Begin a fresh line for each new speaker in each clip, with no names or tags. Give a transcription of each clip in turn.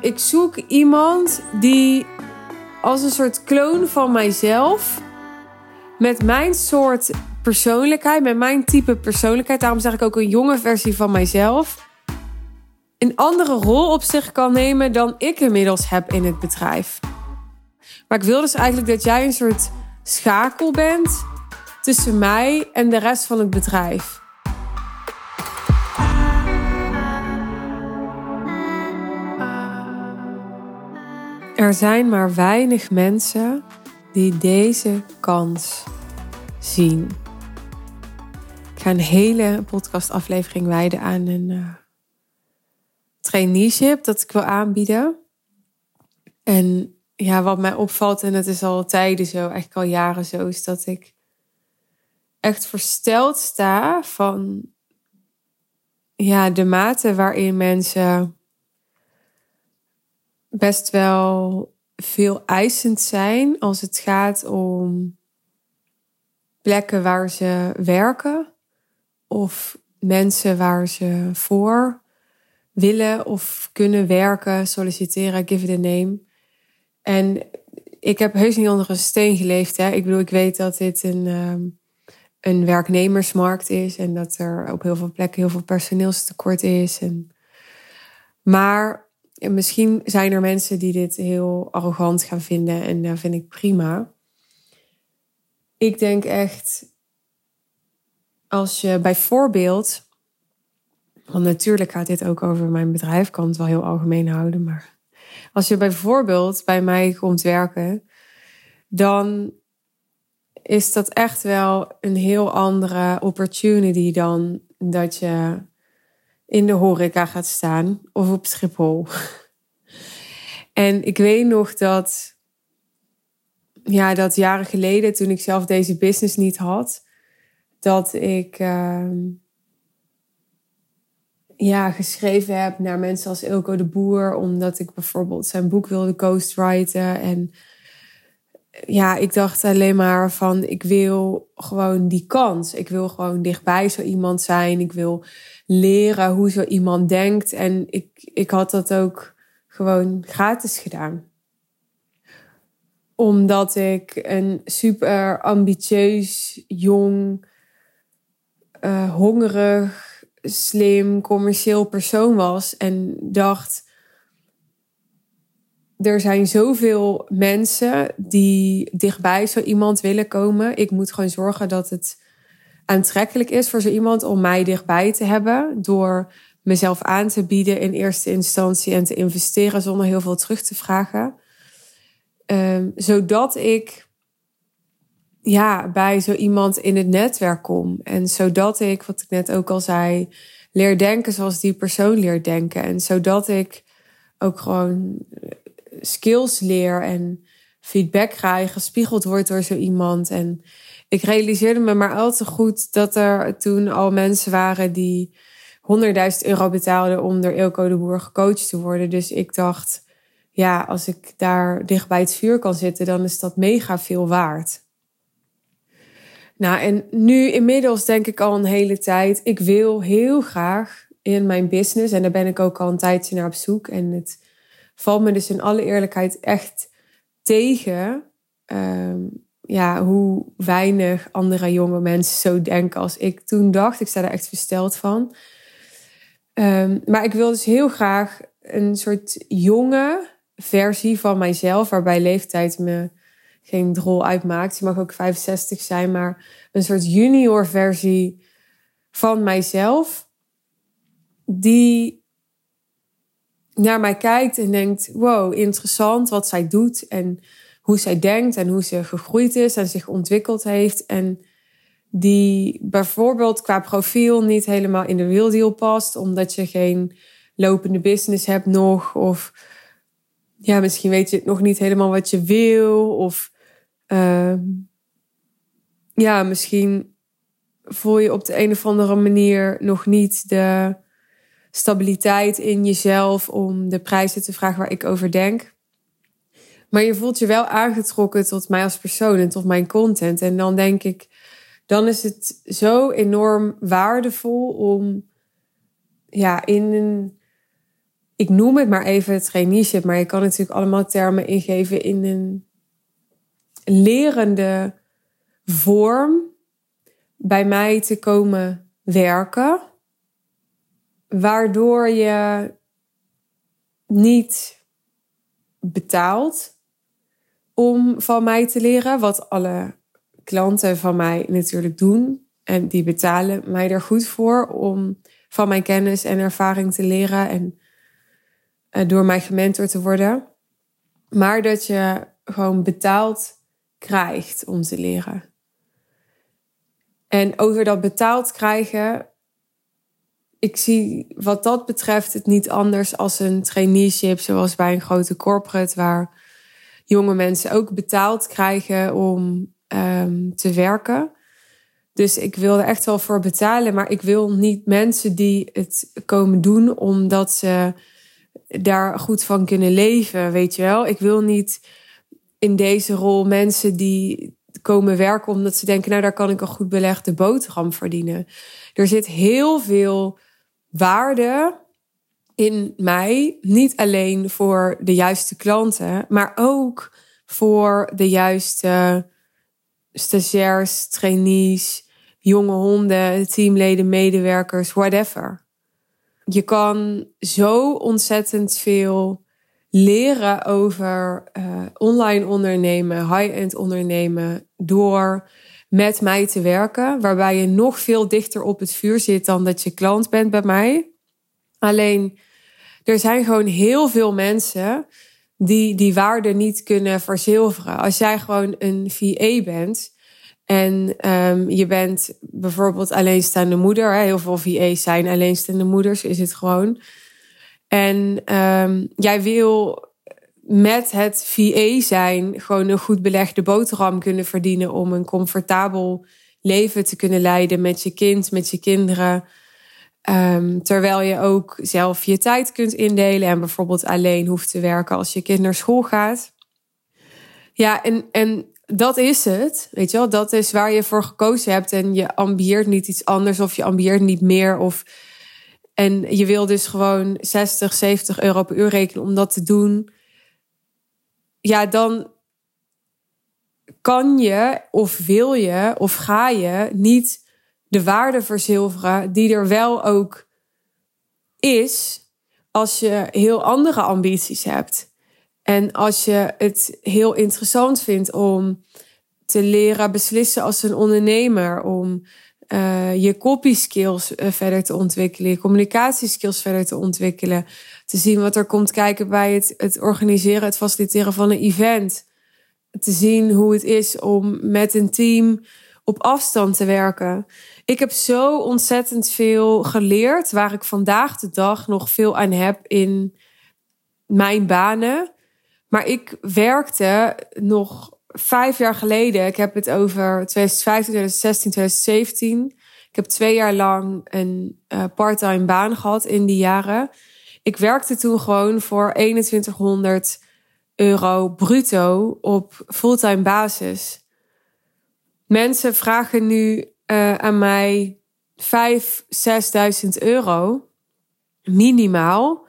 ik zoek iemand die als een soort kloon van mijzelf met mijn soort persoonlijkheid, met mijn type persoonlijkheid, daarom zeg ik ook een jonge versie van mijzelf, een andere rol op zich kan nemen dan ik inmiddels heb in het bedrijf. Maar ik wil dus eigenlijk dat jij een soort schakel bent tussen mij en de rest van het bedrijf. Er zijn maar weinig mensen die deze kans zien. Ik ga een hele podcastaflevering wijden aan een uh, traineeship dat ik wil aanbieden. En ja, wat mij opvalt, en het is al tijden zo, eigenlijk al jaren zo, is dat ik echt versteld sta van ja, de mate waarin mensen best wel veel eisend zijn als het gaat om plekken waar ze werken of mensen waar ze voor willen of kunnen werken, solliciteren, give it a name. En ik heb heus niet onder een steen geleefd. Hè. Ik bedoel, ik weet dat dit een, ehm, een werknemersmarkt is en dat er op heel veel plekken heel veel personeelstekort is. En, maar misschien zijn er mensen die dit heel arrogant gaan vinden en dat vind ik prima. Ik denk echt, als je bijvoorbeeld, want natuurlijk gaat dit ook over mijn bedrijf, kan het wel heel algemeen houden, maar als je bijvoorbeeld bij mij komt werken, dan is dat echt wel een heel andere opportunity dan dat je in de horeca gaat staan of op Schiphol. En ik weet nog dat, ja, dat jaren geleden, toen ik zelf deze business niet had, dat ik uh, ja, geschreven heb naar mensen als Ilko de Boer, omdat ik bijvoorbeeld zijn boek wilde ghostwriten. En ja, ik dacht alleen maar van, ik wil gewoon die kans. Ik wil gewoon dichtbij zo iemand zijn. Ik wil leren hoe zo iemand denkt. En ik, ik had dat ook gewoon gratis gedaan. Omdat ik een super ambitieus, jong, uh, hongerig, slim, commercieel persoon was. En dacht, er zijn zoveel mensen die dichtbij zo iemand willen komen. Ik moet gewoon zorgen dat het aantrekkelijk is voor zo iemand om mij dichtbij te hebben. Door mezelf aan te bieden in eerste instantie en te investeren zonder heel veel terug te vragen. Um, zodat ik ja, bij zo iemand in het netwerk kom. En zodat ik, wat ik net ook al zei, leer denken zoals die persoon leert denken. En zodat ik ook gewoon skills leer en feedback krijg, gespiegeld wordt door zo iemand. En ik realiseerde me maar al te goed dat er toen al mensen waren die 100.000 euro betaalden om door Ilko de Boer gecoacht te worden. Dus ik dacht, ja, als ik daar dicht bij het vuur kan zitten, dan is dat mega veel waard. Nou, en nu inmiddels denk ik al een hele tijd, ik wil heel graag in mijn business, en daar ben ik ook al een tijdje naar op zoek. En het valt me dus in alle eerlijkheid echt tegen ehm, ja, hoe weinig andere jonge mensen zo denken als ik toen dacht. Ik sta er echt versteld van. Um, maar ik wil dus heel graag een soort jonge versie van mijzelf, waarbij leeftijd me geen rol uitmaakt. Je mag ook 65 zijn, maar een soort junior versie van mijzelf, die naar mij kijkt en denkt: wow, interessant wat zij doet en hoe zij denkt en hoe ze gegroeid is en zich ontwikkeld heeft. En die bijvoorbeeld qua profiel niet helemaal in de real deal past, omdat je geen lopende business hebt nog. Of ja, misschien weet je nog niet helemaal wat je wil. Of uh, ja, misschien voel je op de een of andere manier nog niet de stabiliteit in jezelf om de prijzen te vragen waar ik over denk. Maar je voelt je wel aangetrokken tot mij als persoon en tot mijn content. En dan denk ik, dan is het zo enorm waardevol om ja, in een ik noem het maar even het traineeship, maar je kan natuurlijk allemaal termen ingeven in een lerende vorm bij mij te komen werken, waardoor je niet betaalt om van mij te leren, wat alle klanten van mij natuurlijk doen. En die betalen mij er goed voor om van mijn kennis en ervaring te leren en uh, door mij gementord te worden. Maar dat je gewoon betaald krijgt om te leren. En over dat betaald krijgen, ik zie wat dat betreft het niet anders als een traineeship, zoals bij een grote corporate, waar jonge mensen ook betaald krijgen om um, te werken. Dus ik wil er echt wel voor betalen, maar ik wil niet mensen die het komen doen omdat ze daar goed van kunnen leven, weet je wel. Ik wil niet in deze rol mensen die komen werken omdat ze denken, nou daar kan ik een goed belegde boterham verdienen. Er zit heel veel waarde in mij, niet alleen voor de juiste klanten, maar ook voor de juiste stagiairs, trainees, jonge honden, teamleden, medewerkers, whatever. Je kan zo ontzettend veel leren over uh, online ondernemen, high-end ondernemen, door met mij te werken, waarbij je nog veel dichter op het vuur zit dan dat je klant bent bij mij. Alleen, er zijn gewoon heel veel mensen die die waarde niet kunnen verzilveren. Als jij gewoon een VA bent en um, je bent bijvoorbeeld alleenstaande moeder, heel veel VA's zijn alleenstaande moeders, is het gewoon. En um, jij wil met het VA zijn gewoon een goed belegde boterham kunnen verdienen om een comfortabel leven te kunnen leiden met je kind, met je kinderen. Um, terwijl je ook zelf je tijd kunt indelen en bijvoorbeeld alleen hoeft te werken als je kind naar school gaat. Ja, en, en dat is het. Weet je wel, dat is waar je voor gekozen hebt. En je ambieert niet iets anders of je ambieert niet meer. Of, en je wil dus gewoon 60, 70 euro per uur rekenen om dat te doen. Ja, dan kan je of wil je of ga je niet de waarde verzilveren die er wel ook is als je heel andere ambities hebt. En als je het heel interessant vindt om te leren beslissen als een ondernemer, om uh, je copy skills uh, verder te ontwikkelen, je communicatieskills verder te ontwikkelen, te zien wat er komt kijken bij het, het organiseren, het faciliteren van een event, te zien hoe het is om met een team op afstand te werken. Ik heb zo ontzettend veel geleerd, waar ik vandaag de dag nog veel aan heb in mijn banen. Maar ik werkte nog vijf jaar geleden. Ik heb het over 2015, 2016, 2017. Ik heb twee jaar lang een uh, parttime baan gehad in die jaren. Ik werkte toen gewoon voor 2100 euro bruto op fulltime basis. Mensen vragen nu uh, aan mij 5, 6.000 euro minimaal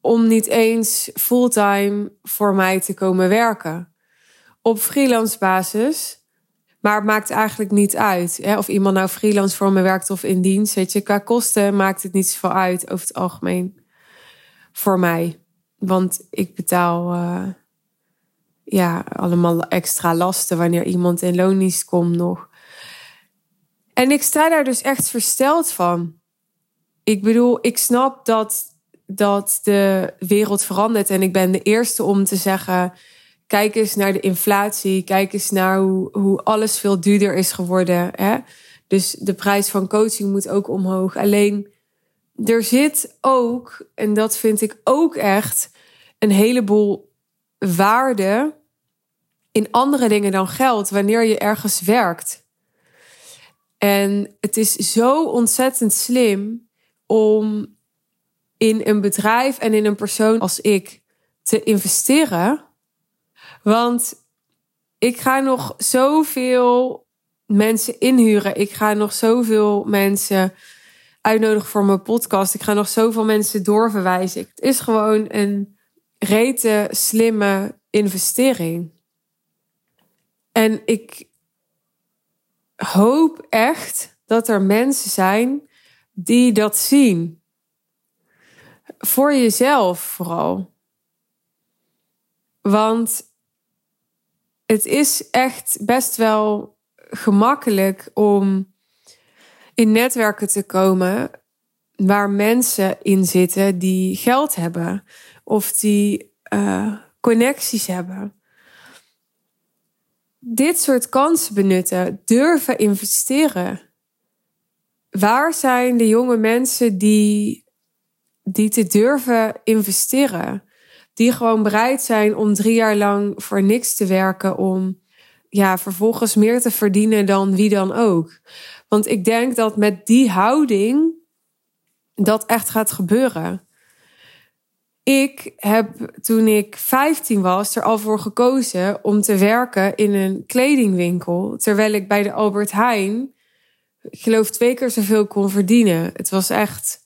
om niet eens fulltime voor mij te komen werken. Op freelance basis. Maar het maakt eigenlijk niet uit. Hè? Of iemand nou freelance voor me werkt of in dienst. Weet je, qua kosten maakt het niet zoveel uit over het algemeen. Voor mij. Want ik betaal uh, ja, allemaal extra lasten wanneer iemand in loondienst komt nog. En ik sta daar dus echt versteld van. Ik bedoel, ik snap dat dat de wereld verandert. En ik ben de eerste om te zeggen: kijk eens naar de inflatie. Kijk eens naar hoe, hoe alles veel duurder is geworden. Hè? Dus de prijs van coaching moet ook omhoog. Alleen er zit ook, en dat vind ik ook echt, een heleboel waarde in andere dingen dan geld wanneer je ergens werkt. En het is zo ontzettend slim om in een bedrijf en in een persoon als ik te investeren. Want ik ga nog zoveel mensen inhuren. Ik ga nog zoveel mensen uitnodigen voor mijn podcast. Ik ga nog zoveel mensen doorverwijzen. Het is gewoon een rete slimme investering. En ik hoop echt dat er mensen zijn die dat zien. Voor jezelf vooral. Want het is echt best wel gemakkelijk om in netwerken te komen waar mensen in zitten die geld hebben of die uh, connecties hebben. Dit soort kansen benutten, durven investeren. Waar zijn de jonge mensen die, die te durven investeren? Die gewoon bereid zijn om drie jaar lang voor niks te werken, om ja, vervolgens meer te verdienen dan wie dan ook. Want ik denk dat met die houding dat echt gaat gebeuren. Ik heb toen ik 15 was er al voor gekozen om te werken in een kledingwinkel. Terwijl ik bij de Albert Heijn, ik geloof, twee keer zoveel kon verdienen. Het was echt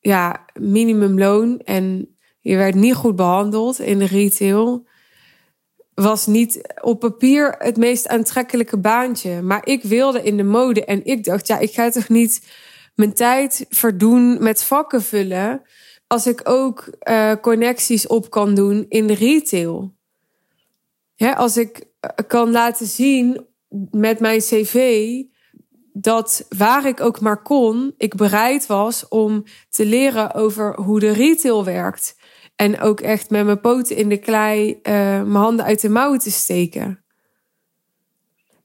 ja, minimumloon en je werd niet goed behandeld in de retail was niet op papier het meest aantrekkelijke baantje. Maar ik wilde in de mode en ik dacht, ja, ik ga toch niet mijn tijd verdoen met vakken vullen. Als ik ook uh, connecties op kan doen in de retail. Ja, als ik eh, kan laten zien met mijn cv dat waar ik ook maar kon, ik bereid was om te leren over hoe de retail werkt. En ook echt met mijn poten in de klei uh, mijn handen uit de mouwen te steken.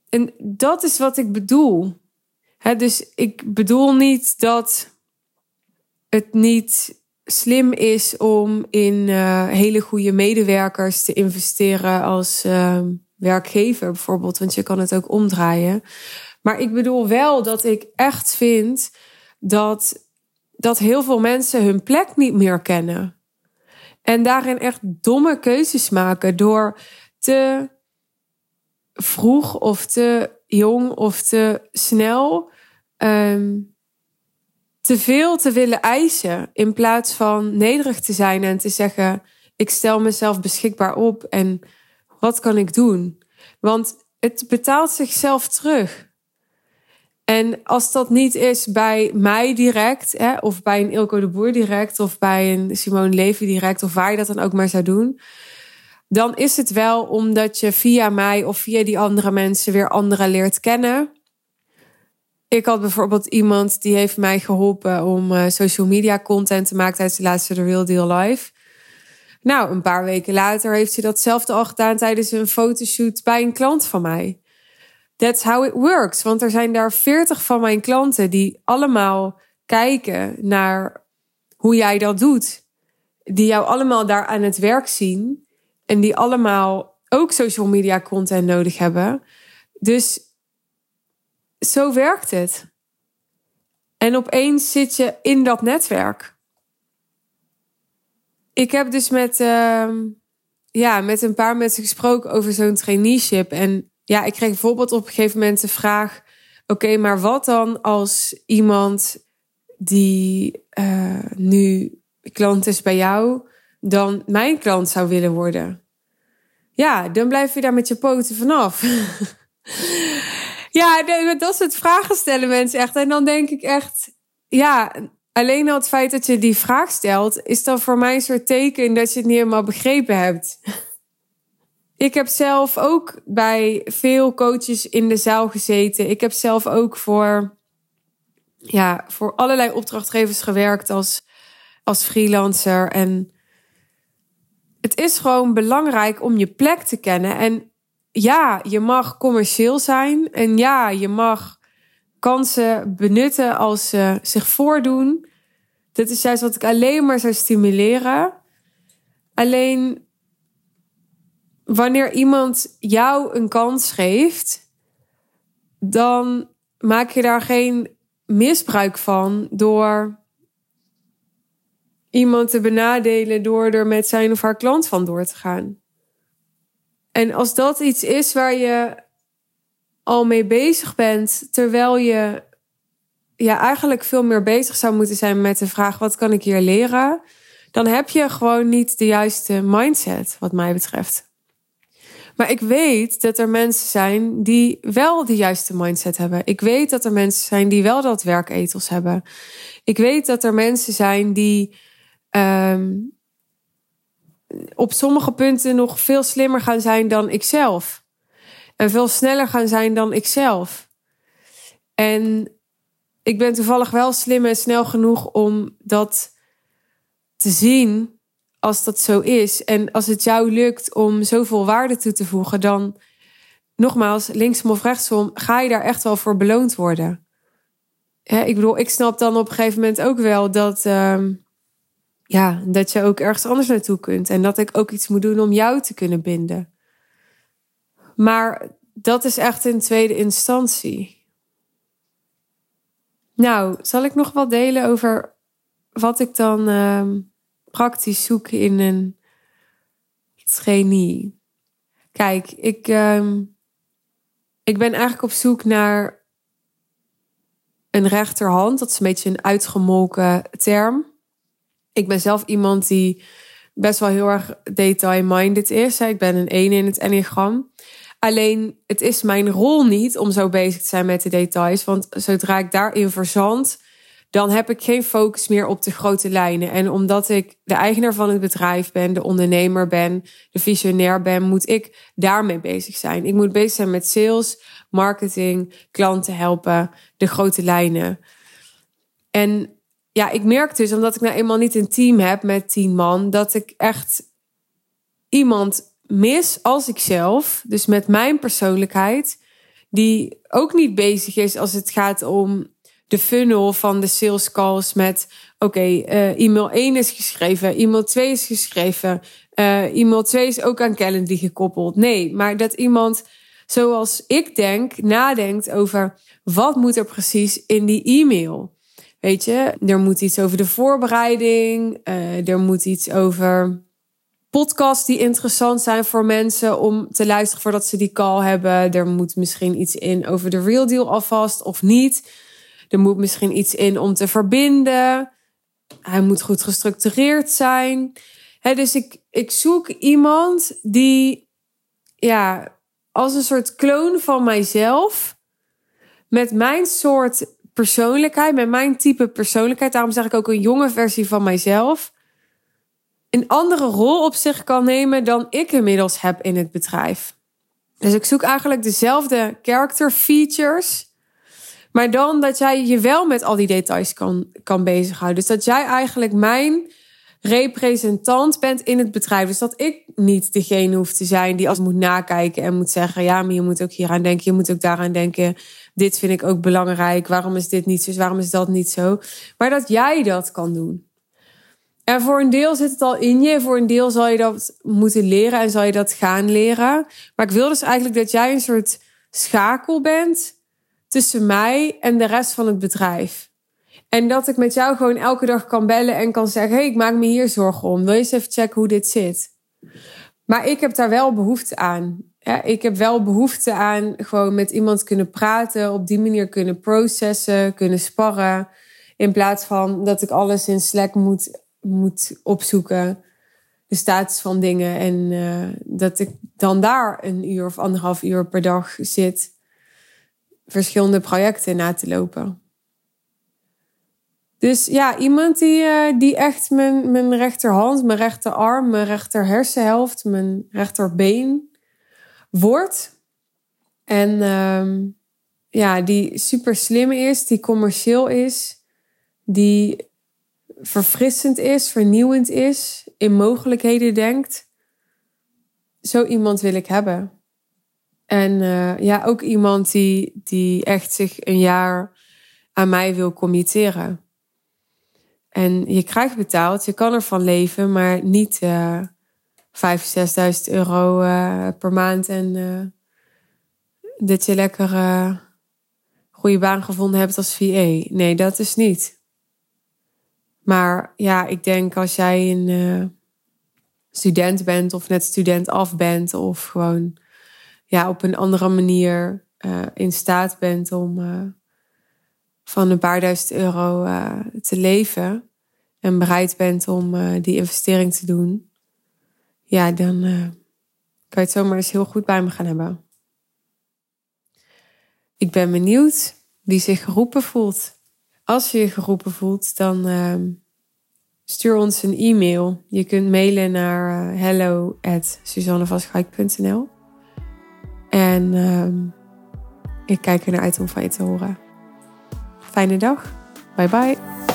En dat is wat ik bedoel. dus ik bedoel niet dat het niet slim is om in uh, hele goede medewerkers te investeren als uh, werkgever bijvoorbeeld, want je kan het ook omdraaien. Maar ik bedoel wel dat ik echt vind dat, dat heel veel mensen hun plek niet meer kennen. En daarin echt domme keuzes maken door te vroeg of te jong of te snel um, te veel te willen eisen. In plaats van nederig te zijn en te zeggen: Ik stel mezelf beschikbaar op en wat kan ik doen? Want het betaalt zichzelf terug. En als dat niet is bij mij direct, hè, of bij een Ilko de Boer direct, of bij een Simone Levy direct, of waar je dat dan ook maar zou doen, dan is het wel omdat je via mij of via die andere mensen weer anderen leert kennen. Ik had bijvoorbeeld iemand die heeft mij geholpen om uh, social media content te maken tijdens de laatste The Real Deal Live. Nou, een paar weken later heeft ze datzelfde al gedaan tijdens een fotoshoot bij een klant van mij. That's how it works. Want er zijn daar veertig van mijn klanten die allemaal kijken naar hoe jij dat doet. Die jou allemaal daar aan het werk zien. En die allemaal ook social media content nodig hebben. Dus zo werkt het. En opeens zit je in dat netwerk. Ik heb dus met, uh, ja, met een paar mensen gesproken over zo'n traineeship. En ja, ik kreeg bijvoorbeeld op een gegeven moment de vraag: oké, maar wat dan als iemand die uh, nu klant is bij jou, dan mijn klant zou willen worden? Ja, dan blijf je daar met je poten vanaf. ja, dat is het vragen stellen mensen echt. En dan denk ik echt, ja, alleen al het feit dat je die vraag stelt, is dan voor mij een soort teken dat je het niet helemaal begrepen hebt. Ik heb zelf ook bij veel coaches in de zaal gezeten. Ik heb zelf ook voor, ja, voor allerlei opdrachtgevers gewerkt als, als freelancer. En het is gewoon belangrijk om je plek te kennen. En ja, je mag commercieel zijn. En ja, je mag kansen benutten als ze zich voordoen. Dat is juist wat ik alleen maar zou stimuleren. Alleen wanneer iemand jou een kans geeft, dan maak je daar geen misbruik van door iemand te benadelen door er met zijn of haar klant van door te gaan. En als dat iets is waar je al mee bezig bent terwijl je ja, eigenlijk veel meer bezig zou moeten zijn met de vraag: wat kan ik hier leren? Dan heb je gewoon niet de juiste mindset, wat mij betreft. Maar ik weet dat er mensen zijn die wel de juiste mindset hebben. Ik weet dat er mensen zijn die wel dat werketels hebben. Ik weet dat er mensen zijn die um, op sommige punten nog veel slimmer gaan zijn dan ikzelf. En veel sneller gaan zijn dan ikzelf. En ik ben toevallig wel slim en snel genoeg om dat te zien als dat zo is. En als het jou lukt om zoveel waarde toe te voegen, dan nogmaals, linksom of rechtsom, ga je daar echt wel voor beloond worden. ik bedoel, ik snap dan op een gegeven moment ook wel dat, uh, ja, dat je ook ergens anders naartoe kunt. En dat ik ook iets moet doen om jou te kunnen binden. Maar dat is echt in tweede instantie. Nou, zal ik nog wat delen over wat ik dan uh, praktisch zoek in een trainee? Kijk, ik, uh, ik ben eigenlijk op zoek naar een rechterhand. Dat is een beetje een uitgemolken term. Ik ben zelf iemand die best wel heel erg detail-minded is. Ik ben een 1 in het enneagram. Alleen het is mijn rol niet om zo bezig te zijn met de details. Want zodra ik daarin verzand, dan heb ik geen focus meer op de grote lijnen. En omdat ik de eigenaar van het bedrijf ben, de ondernemer ben, de visionair ben, moet ik daarmee bezig zijn. Ik moet bezig zijn met sales, marketing, klanten helpen, de grote lijnen. En ja, ik merk dus, omdat ik nou eenmaal niet een team heb met tien man, dat ik echt iemand mis als ik zelf, dus met mijn persoonlijkheid, die ook niet bezig is als het gaat om de funnel van de sales calls met oké, eh, e-mail 1 is geschreven, e-mail 2 is geschreven, uh, e-mail 2 is ook aan Calendly gekoppeld. Nee, maar dat iemand zoals ik denk, nadenkt over wat moet er precies in die e-mail. Weet je, er moet iets over de voorbereiding, uh, er moet iets over podcasts die interessant zijn voor mensen om te luisteren voordat ze die call hebben. Er moet misschien iets in over de real deal alvast of niet. Er moet misschien iets in om te verbinden. Hij moet goed gestructureerd zijn. dus ik, ik zoek iemand die, ja, als een soort kloon van mijzelf, met mijn soort persoonlijkheid, met mijn type persoonlijkheid, daarom zeg ik ook een jonge versie van mijzelf, een andere rol op zich kan nemen dan ik inmiddels heb in het bedrijf. Dus ik zoek eigenlijk dezelfde character features. Maar dan dat jij je wel met al die details kan, kan bezighouden. Dus dat jij eigenlijk mijn representant bent in het bedrijf. Dus dat ik niet degene hoef te zijn die als moet nakijken en moet zeggen: ja, maar je moet ook hier aan denken, je moet ook daaraan denken. Dit vind ik ook belangrijk. Waarom is dit niet zo? Waarom is dat niet zo? Maar dat jij dat kan doen. En voor een deel zit het al in je. Voor een deel zal je dat moeten leren en zal je dat gaan leren. Maar ik wil dus eigenlijk dat jij een soort schakel bent tussen mij en de rest van het bedrijf. En dat ik met jou gewoon elke dag kan bellen en kan zeggen: hey, ik maak me hier zorgen om. Wil je eens even checken hoe dit zit? Maar ik heb daar wel behoefte aan. Ja, ik heb wel behoefte aan gewoon met iemand kunnen praten, op die manier kunnen processen, kunnen sparren. In plaats van dat ik alles in Slack moet moet opzoeken. De status van dingen. En uh, dat ik dan daar een uur of anderhalf uur per dag zit. Verschillende projecten na te lopen. Dus ja, iemand die, uh, die echt mijn, mijn rechterhand, mijn rechterarm, mijn rechter hersenhelft, mijn rechterbeen wordt. En uh, ja, die super slim is, die commercieel is, die verfrissend is, vernieuwend is, in mogelijkheden denkt. Zo iemand wil ik hebben. En uh, ja, ook iemand die, die echt zich een jaar aan mij wil committeren. En je krijgt betaald, je kan ervan leven, maar niet uh, 5.000, 6.000 euro uh, per maand. En uh, dat je lekker goede baan gevonden hebt als VA. Nee, dat is niet. Maar ja, ik denk als jij een student bent of net student af bent of gewoon ja, op een andere manier uh, in staat bent om uh, van een paar duizend euro uh, te leven en bereid bent om die investering te doen, ja, dan kan je het zomaar eens heel goed bij me gaan hebben. Ik ben benieuwd wie zich geroepen voelt. Als je je geroepen voelt, dan stuur ons een e-mail. Je kunt mailen naar hello at En ehm, ik kijk er naar uit om van je te horen. Fijne dag. Bye bye.